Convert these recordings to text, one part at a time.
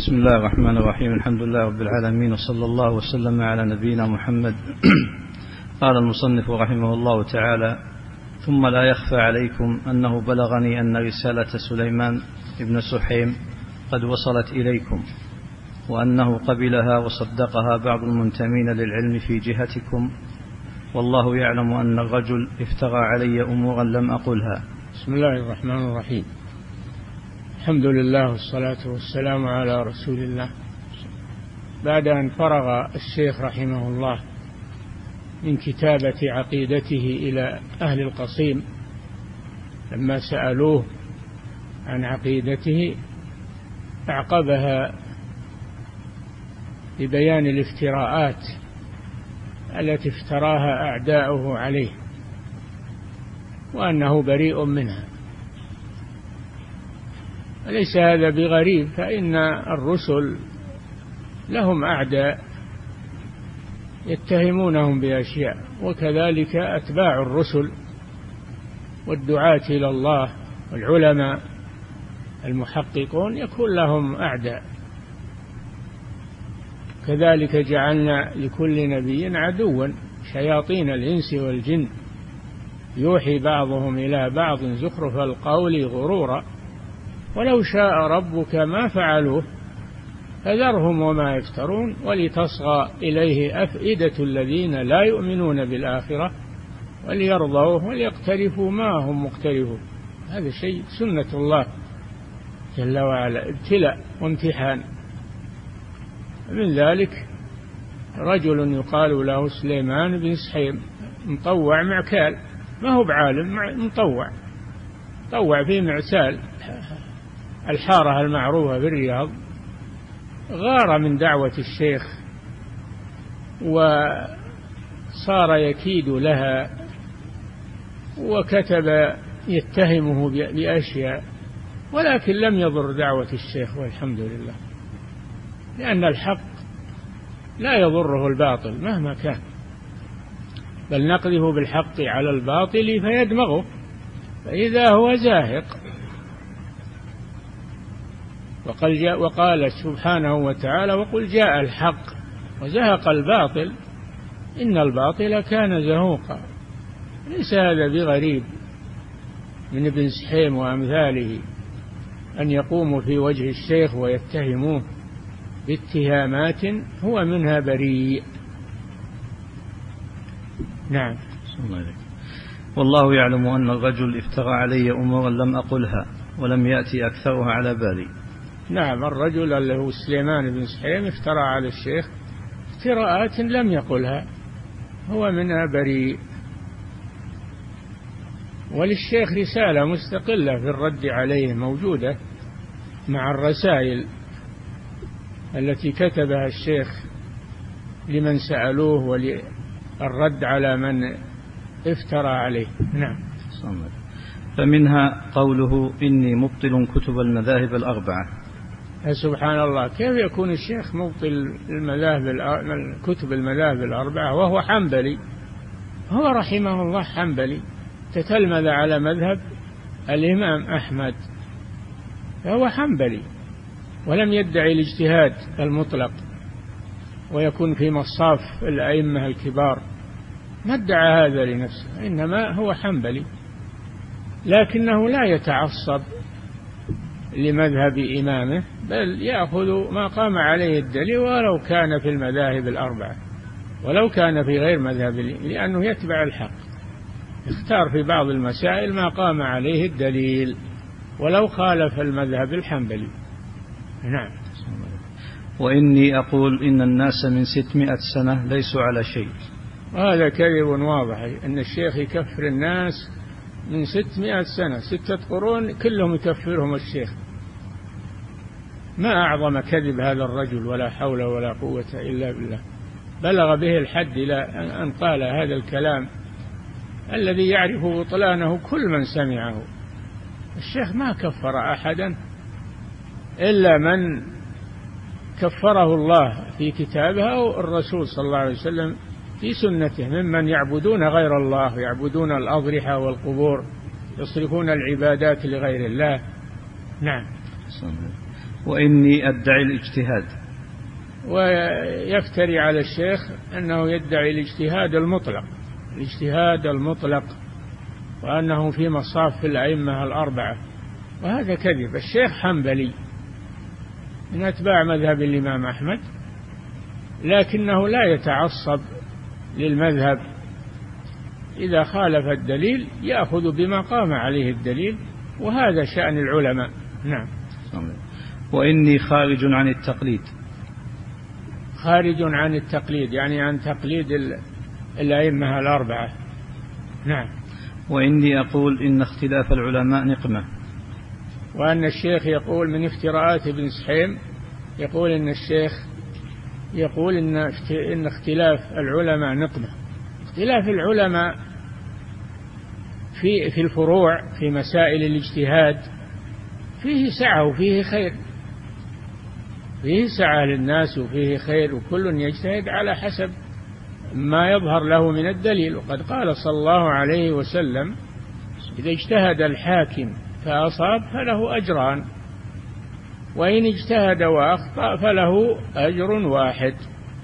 بسم الله الرحمن الرحيم الحمد لله رب العالمين وصلى الله وسلم على نبينا محمد قال المصنف رحمه الله تعالى ثم لا يخفى عليكم أنه بلغني أن رسالة سليمان بن سحيم قد وصلت إليكم وأنه قبلها وصدقها بعض المنتمين للعلم في جهتكم والله يعلم أن الرجل افترى علي أمورا لم أقلها بسم الله الرحمن الرحيم الحمد لله والصلاة والسلام على رسول الله. بعد أن فرغ الشيخ رحمه الله من كتابة عقيدته إلى أهل القصيم لما سألوه عن عقيدته أعقبها ببيان الافتراءات التي افتراها أعداؤه عليه وأنه بريء منها. ليس هذا بغريب؟ فإن الرسل لهم أعداء يتهمونهم بأشياء وكذلك أتباع الرسل والدعاة إلى الله والعلماء المحققون يكون لهم أعداء. كذلك جعلنا لكل نبي عدوا شياطين الإنس والجن. يوحي بعضهم إلى بعض زخرف القول غرورا. ولو شاء ربك ما فعلوه فذرهم وما يفترون ولتصغى إليه أفئدة الذين لا يؤمنون بالآخرة وليرضوه وليقترفوا ما هم مقترفون. هذا شيء سنة الله جل وعلا ابتلاء وامتحان. من ذلك رجل يقال له سليمان بن سحيم مطوع معكال. ما هو بعالم مطوع. طوع في معسال. الحارة المعروفة في الرياض غار من دعوة الشيخ وصار يكيد لها وكتب يتهمه بأشياء ولكن لم يضر دعوة الشيخ والحمد لله. لأن الحق لا يضره الباطل مهما كان. بل نقذف بالحق على الباطل فيدمغه. فإذا هو زاهق وقال, جاء وقال سبحانه وتعالى وقل جاء الحق وزهق الباطل إن الباطل كان زهوقا. ليس هذا بغريب من ابن سحيم وأمثاله أن يقوموا في وجه الشيخ ويتهموه باتهامات هو منها بريء. نعم. والله يعلم أن الرجل افترى علي أمورا لم أقلها ولم يأتي أكثرها على بالي. نعم الرجل اللي هو سليمان بن سحيم افترى على الشيخ افتراءات لم يقلها. هو منها بريء وللشيخ رسالة مستقلة في الرد عليه موجودة مع الرسائل التي كتبها الشيخ لمن سألوه وللرد على من افترى عليه. نعم. فمنها قوله إني مبطل كتب المذاهب الأربعة. سبحان الله كيف يكون الشيخ مبطل المذاهب كتب المذاهب الأربعة وهو حنبلي؟ هو رحمه الله حنبلي. تتلمذ على مذهب الإمام أحمد. فهو حنبلي. ولم يدعي الاجتهاد المطلق. ويكون في مصاف الأئمة الكبار. ما ادعى هذا لنفسه إنما هو حنبلي. لكنه لا يتعصب لمذهب إمامه بل يأخذ ما قام عليه الدليل ولو كان في المذاهب الأربعة ولو كان في غير مذهب لأنه يتبع الحق اختار في بعض المسائل ما قام عليه الدليل ولو خالف المذهب الحنبلي. نعم. وإني أقول إن الناس من ستمائة سنة ليسوا على شيء. هذا كذب واضح أن الشيخ يكفر الناس من ستمائة سنة ستة قرون كلهم يكفرهم الشيخ. ما أعظم كذب هذا الرجل ولا حول ولا قوة إلا بالله. بلغ به الحد إلى أن قال هذا الكلام الذي يعرف بطلانه كل من سمعه. الشيخ ما كفر أحدا إلا من كفره الله في كتابه أو الرسول صلى الله عليه وسلم في سنته ممن يعبدون غير الله يعبدون الأضرحة والقبور يصرفون العبادات لغير الله. نعم. وإني أدعي الاجتهاد. ويفتري على الشيخ أنه يدعي الاجتهاد المطلق الاجتهاد المطلق وأنه في مصاف الأئمة الأربعة وهذا كذب. الشيخ حنبلي من أتباع مذهب الإمام أحمد لكنه لا يتعصب للمذهب. إذا خالف الدليل يأخذ بما قام عليه الدليل وهذا شأن العلماء. نعم. وإني خارج عن التقليد. خارج عن التقليد يعني عن تقليد الأئمة الأربعة. نعم. وإني أقول إن اختلاف العلماء نقمة. وأن الشيخ يقول من افتراءات ابن سحيم يقول إن الشيخ يقول إن إن اختلاف العلماء نقمة. اختلاف العلماء في في الفروع في مسائل الاجتهاد فيه سعة وفيه خير. فيه سعة للناس وفيه خير وكل يجتهد على حسب ما يظهر له من الدليل. وقد قال صلى الله عليه وسلم إذا اجتهد الحاكم فأصاب فله أجران وإن اجتهد وأخطأ فله أجر واحد.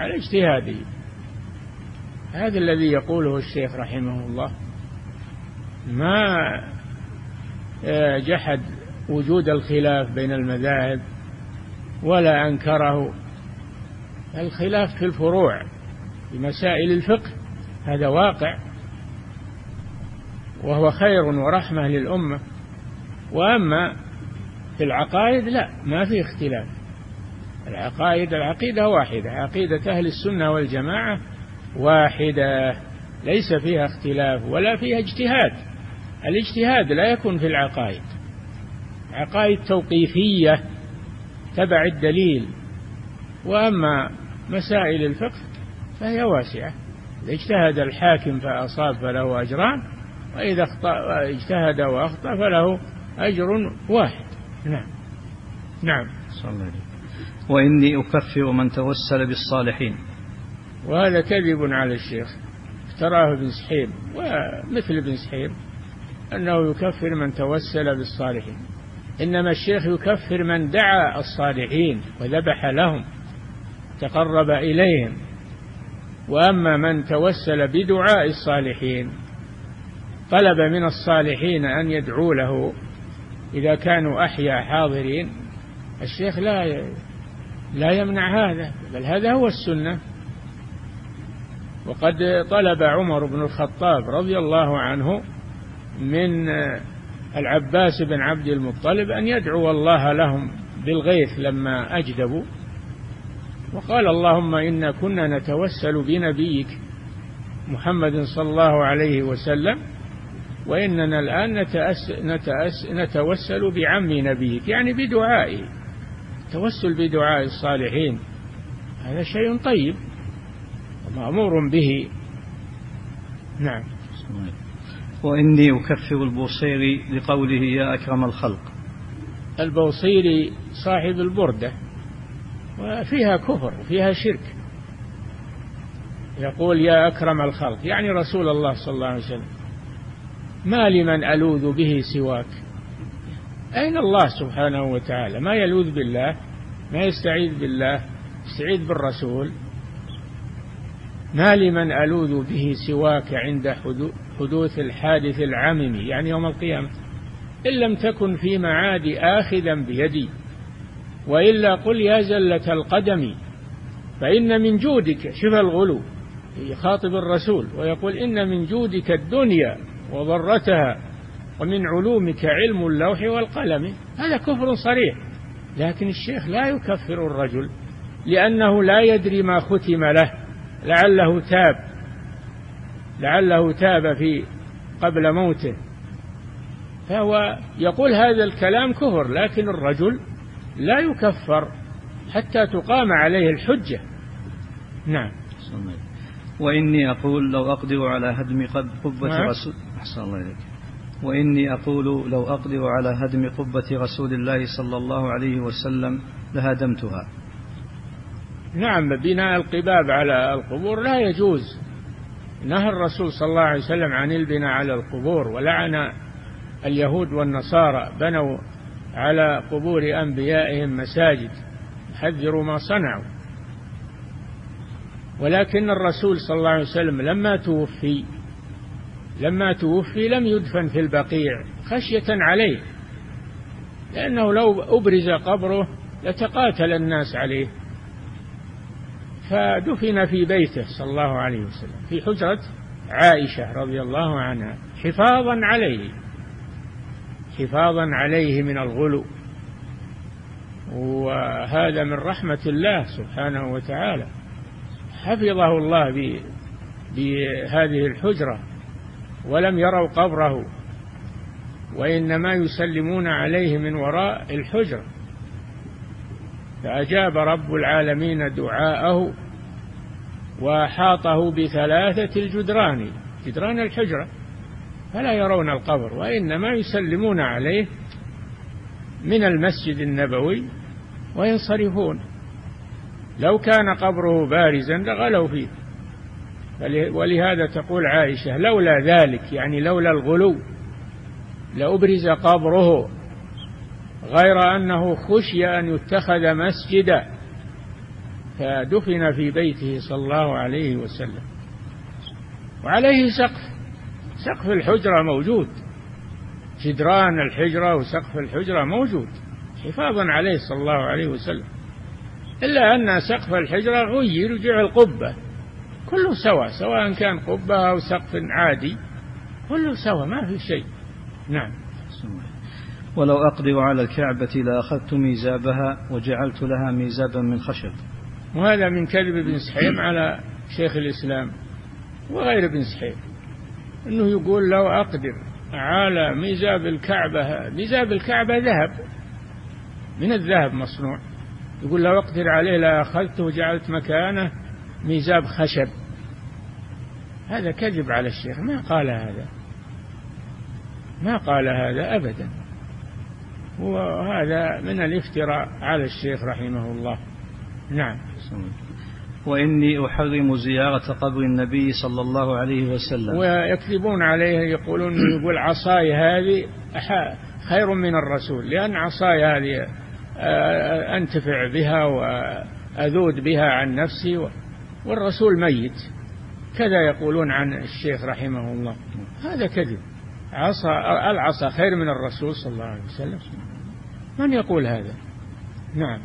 على اجتهاده. هذا الذي يقوله الشيخ رحمه الله. ما آه، جحد وجود الخلاف بين المذاهب ولا أنكره. الخلاف في الفروع في مسائل الفقه هذا واقع. وهو خير ورحمة للأمة. وأما في العقائد لا ما في اختلاف. العقائد العقيدة واحدة عقيدة أهل السنة والجماعة واحدة. ليس فيها اختلاف ولا فيها اجتهاد. الاجتهاد لا يكون في العقائد. عقائد توقيفية تبع الدليل. وأما مسائل الفقه فهي واسعة. إذا اجتهد الحاكم فأصاب فله أجران وإذا أخطأ اجتهد وأخطأ فله أجر واحد. نعم. نعم. صلى الله عليه وإني أكفر من توسل بالصالحين. وهذا كذب على الشيخ. افتراه ابن سحيم. ومثل ابن سحيم أنه يكفر من توسل بالصالحين. إنما الشيخ يكفر من دعا الصالحين وذبح لهم تقرب إليهم. وأما من توسل بدعاء الصالحين طلب من الصالحين أن يدعوا له. إذا كانوا أحياء حاضرين الشيخ لا لا يمنع هذا بل هذا هو السنة. وقد طلب عمر بن الخطاب رضي الله عنه من العباس بن عبد المطلب أن يدعو الله لهم بالغيث لما أجدبوا وقال اللهم إنا كنا نتوسل بنبيك محمد صلى الله عليه وسلم وإننا الآن نتأس نتأس نتوسل بعم نبيك يعني بدعائه التوسل بدعاء الصالحين هذا شيء طيب مأمور به. نعم. وإني أكفر البوصيري لقوله يا أكرم الخلق. البوصيري صاحب البردة وفيها كفر وفيها شرك. يقول يا أكرم الخلق يعني رسول الله صلى الله عليه وسلم ما لمن ألوذ به سواك؟ أين الله سبحانه وتعالى؟ ما يلوذ بالله ما يستعيذ بالله يستعيذ بالرسول. ما لمن ألوذ به سواك عند حدوث الحادث العمم يعني يوم القيامة. إن لم تكن في معاد آخذا بيدي وإلا قل يا زلة القدم فإن من جودك شف الغلو يخاطب الرسول ويقول إن من جودك الدنيا وضرتها ومن علومك علم اللوح والقلم. هذا كفر صريح. لكن الشيخ لا يكفر الرجل لأنه لا يدري ما ختم له لعله تاب. لعله تاب في قبل موته. فهو يقول هذا الكلام كفر لكن الرجل لا يكفر حتى تقام عليه الحجة. نعم. وإني أقول لو أقدر على هدم قبة نعم. رسول أحسن الله إليك. وإني أقول لو أقدر على هدم قبة رسول الله صلى الله عليه وسلم لهدمتها. نعم بناء القباب على القبور لا يجوز. نهى الرسول صلى الله عليه وسلم عن البناء على القبور ولعن اليهود والنصارى بنوا على قبور أنبيائهم مساجد. يحذروا ما صنعوا. ولكن الرسول صلى الله عليه وسلم لما توفي لما توفي لم يدفن في البقيع خشية عليه لأنه لو أبرز قبره لتقاتل الناس عليه. فدفن في بيته صلى الله عليه وسلم في حجرة عائشة رضي الله عنها حفاظا عليه حفاظا عليه من الغلو. وهذا من رحمة الله سبحانه وتعالى. حفظه الله بهذه الحجرة ولم يروا قبره وإنما يسلمون عليه من وراء الحجرة. فأجاب رب العالمين دعاءه وأحاطه بثلاثة الجدران جدران الحجرة فلا يرون القبر وإنما يسلمون عليه من المسجد النبوي وينصرفون. لو كان قبره بارزا لغلوا فيه. ولهذا تقول عائشة لولا ذلك يعني لولا الغلو لأبرز قبره. غير أنه خشي أن يتخذ مسجدا فدفن في بيته صلى الله عليه وسلم. وعليه سقف. سقف الحجرة موجود. جدران الحجرة وسقف الحجرة موجود. حفاظا عليه صلى الله عليه وسلم. إلا أن سقف الحجرة غير وجعل قبة. كله سواء سواء كان قبة أو سقف عادي. كله سواء ما في شيء. نعم. ولو أقدر على الكعبة لأخذت ميزابها وجعلت لها ميزابا من خشب. وهذا من كذب ابن سحيم على شيخ الإسلام وغير ابن سحيم. أنه يقول لو أقدر على ميزاب الكعبة ميزاب الكعبة ذهب. من الذهب مصنوع. يقول لو أقدر عليه لأخذته وجعلت مكانه ميزاب خشب. هذا كذب على الشيخ. ما قال هذا. ما قال هذا أبدا. وهذا من الافتراء على الشيخ رحمه الله. نعم. وإني أحرم زيارة قبر النبي صلى الله عليه وسلم. ويكذبون عليه يقولون يقول عصاي هذه خير من الرسول لأن عصاي هذه آه، أنتفع بها وأذود بها عن نفسي والرسول ميت. كذا يقولون عن الشيخ رحمه الله. هذا كذب. عصا العصا خير من الرسول صلى الله عليه وسلم. من يقول هذا؟ نعم.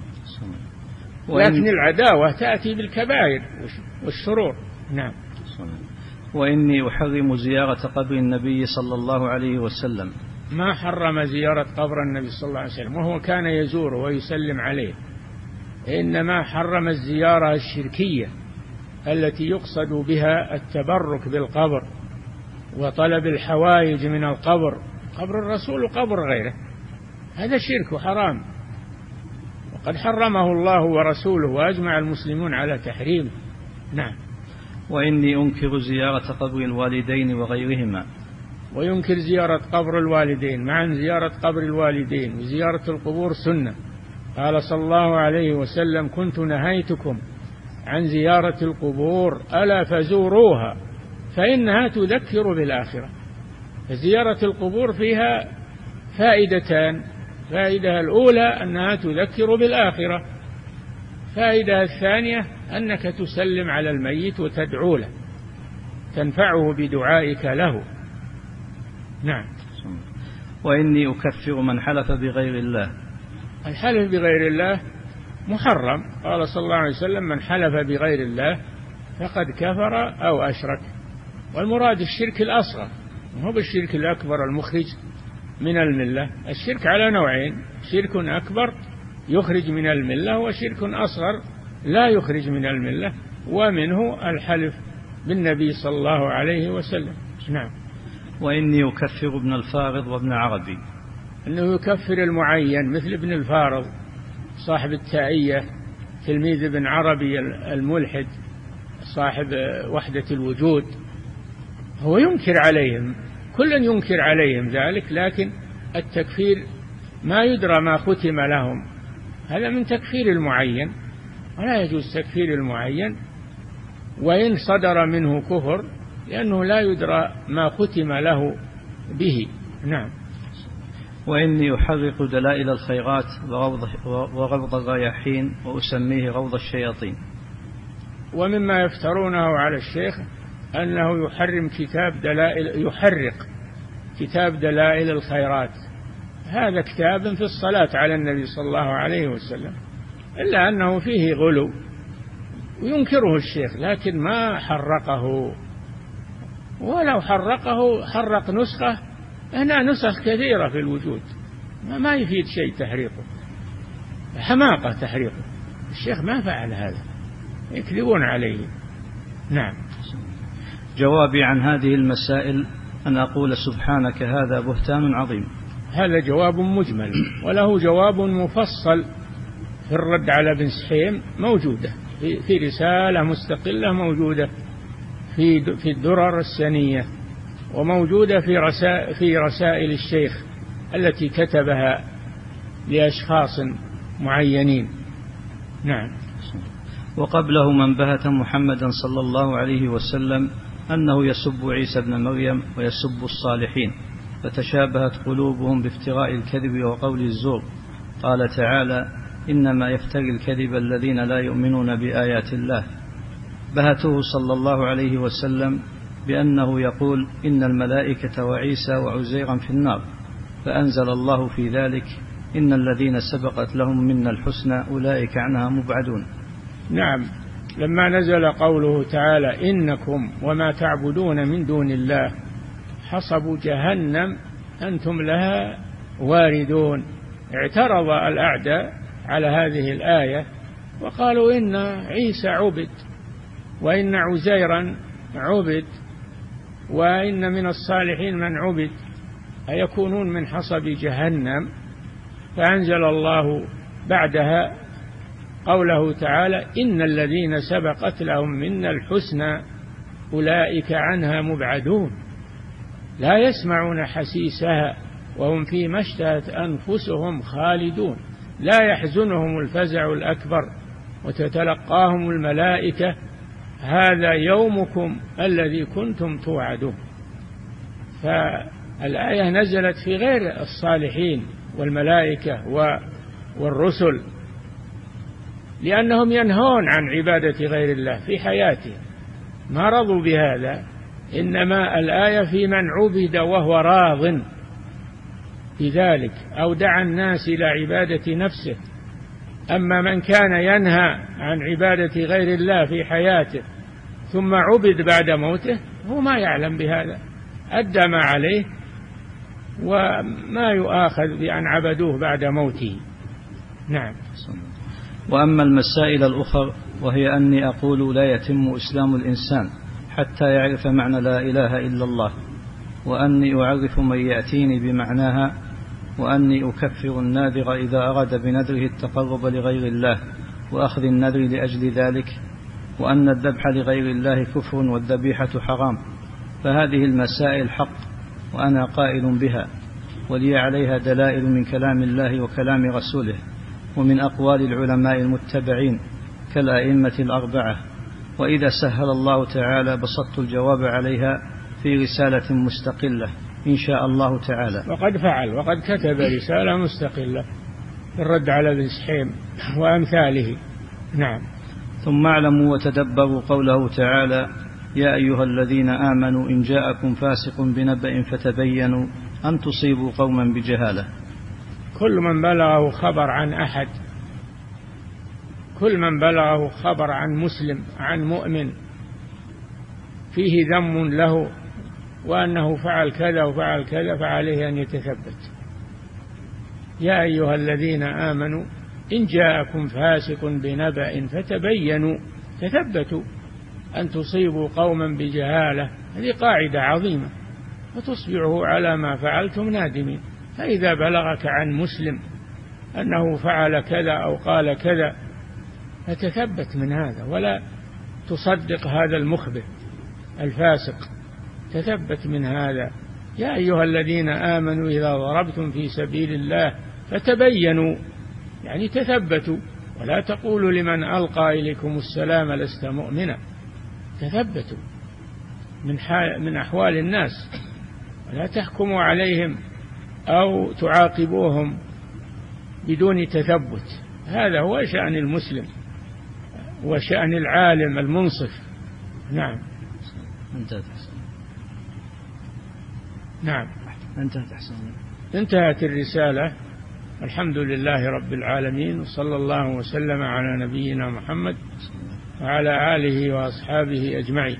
لكن العداوة تأتي بالكبائر والشرور نعم. وإني أحرم زيارة قبر النبي صلى الله عليه وسلم. ما حرم زيارة قبر النبي صلى الله عليه وسلم. وهو كان يزوره ويسلم عليه. إنما حرم الزيارة الشركية التي يقصد بها التبرك بالقبر. وطلب الحوائج من القبر. قبر الرسول وقبر غيره. هذا شرك وحرام. وقد حرمه الله ورسوله وأجمع المسلمون على تحريمه نعم. وإني أنكر زيارة قبر الوالدين وغيرهما. وينكر زيارة قبر الوالدين. مع زيارة قبر الوالدين. وزيارة القبور سنة. قال صلى الله عليه وسلم كنت نهيتكم عن زيارة القبور. ألا فزوروها؟ فإنها تذكر بالآخرة. فزيارة القبور فيها فائدتان. الفائدة الأولى أنها تذكر بالآخرة. الفائدة الثانية أنك تسلم على الميت وتدعو له. تنفعه بدعائك له. نعم. وإني أكفر من حلف بغير الله. الحلف بغير الله محرم. قال صلى الله عليه وسلم من حلف بغير الله فقد كفر أو أشرك. والمراد الشرك الأصغر. هو بالشرك الأكبر المخرج من الملة. الشرك على نوعين. شرك أكبر يخرج من الملة وشرك أصغر لا يخرج من الملة ومنه الحلف بالنبي صلى الله عليه وسلم. نعم. وإني أكفر ابن الفارض وابن عربي. أنه يكفر المعين مثل ابن الفارض صاحب التائية تلميذ ابن عربي الملحد صاحب وحدة الوجود. هو ينكر عليهم كل ينكر عليهم ذلك لكن التكفير ما يدرى ما ختم لهم. هذا من تكفير المعين ولا يجوز تكفير المعين. وإن صدر منه كفر لأنه لا يدرى ما ختم له به. نعم. وإني أحرق دلائل الخيرات وغوض, وغوض الرياحين وأسميه غوض الشياطين. ومما يفترونه على الشيخ أنه يحرم كتاب دلائل يحرق كتاب دلائل الخيرات. هذا كتاب في الصلاة على النبي صلى الله عليه وسلم إلا أنه فيه غلو وينكره الشيخ لكن ما حرقه. ولو حرقه حرق نسخة هنا نسخ كثيرة في الوجود ما يفيد شيء تحريقه حماقة تحريقه. الشيخ ما فعل هذا يكذبون عليه. نعم. جوابي عن هذه المسائل أن أقول سبحانك هذا بهتان عظيم. هذا جواب مجمل وله جواب مفصل في الرد على ابن سحيم موجودة في رسالة مستقلة موجودة في في الدرر السنية وموجودة في رسائل في رسائل الشيخ التي كتبها لأشخاص معينين. نعم. وقبله من بهت محمدا صلى الله عليه وسلم أنه يسب عيسى ابن مريم ويسب الصالحين فتشابهت قلوبهم بافتراء الكذب وقول الزور. قال تعالى إنما يفتري الكذب الذين لا يؤمنون بآيات الله. بهته صلى الله عليه وسلم بأنه يقول إن الملائكة وعيسى وعزيرا في النار. فأنزل الله في ذلك إن الذين سبقت لهم منا الحسنى أولئك عنها مبعدون. نعم. لما نزل قوله تعالى إنكم وما تعبدون من دون الله حصب جهنم أنتم لها واردون. اعترض الأعداء على هذه الآية وقالوا إن عيسى عبد وإن عزيرا عبد وإن من الصالحين من عبد أيكونون من حصب جهنم؟ فأنزل الله بعدها قوله تعالى إن الذين سبقت لهم منا الحسنى أولئك عنها مبعدون. لا يسمعون حسيسها وهم فيما اشتهت أنفسهم خالدون. لا يحزنهم الفزع الأكبر وتتلقاهم الملائكة. هذا يومكم الذي كنتم توعدون. فالآية نزلت في غير الصالحين والملائكة والرسل. لأنهم ينهون عن عبادة غير الله في حياتهم. ما رضوا بهذا إنما الآية في من عبد وهو راض. بذلك أو دعا الناس إلى عبادة نفسه. أما من كان ينهى عن عبادة غير الله في حياته ثم عبد بعد موته هو ما يعلم بهذا. أدى ما عليه وما يؤاخذ بأن عبدوه بعد موته. نعم. وأما المسائل الأخر وهي أني أقول لا يتم إسلام الإنسان حتى يعرف معنى لا إله إلا الله وأني أعرف من يأتيني بمعناها وأني أكفر الناذر إذا أراد بنذره التقرب لغير الله وأخذ النذر لأجل ذلك وأن الذبح لغير الله كفر والذبيحة حرام فهذه المسائل حق وأنا قائل بها ولي عليها دلائل من كلام الله وكلام رسوله. ومن أقوال العلماء المتبعين كالأئمة الأربعة وإذا سهل الله تعالى بسطت الجواب عليها في رسالة مستقلة إن شاء الله تعالى. وقد فعل وقد كتب رسالة مستقلة في الرد على ابن سحيم وأمثاله. نعم. ثم اعلموا وتدبروا قوله تعالى يا أيها الذين آمنوا إن جاءكم فاسق بنبأ فتبينوا أن تصيبوا قوما بجهالة. كل من بلغه خبر عن أحد كل من بلغه خبر عن مسلم عن مؤمن فيه ذم له وأنه فعل كذا وفعل كذا فعليه أن يتثبت. يا أيها الذين آمنوا إن جاءكم فاسق بنبأ فتبينوا تثبتوا أن تصيبوا قوما بجهالة هذه قاعدة عظيمة وتصبحوا على ما فعلتم نادمين. فإذا بلغك عن مسلم أنه فعل كذا أو قال كذا فتثبت من هذا ولا تصدق هذا المخبر الفاسق تثبت من هذا. يا أيها الذين آمنوا إذا ضربتم في سبيل الله فتبينوا يعني تثبتوا ولا تقولوا لمن ألقى إليكم السلام لست مؤمنا تثبتوا من, من أحوال الناس ولا تحكموا عليهم. أو تعاقبوهم بدون تثبت. هذا هو شأن المسلم وشأن العالم المنصف. نعم. انتهت أحسن. نعم. انتهت أحسن. انتهت الرسالة. الحمد لله رب العالمين وصلى الله وسلم على نبينا محمد وعلى آله وأصحابه أجمعين.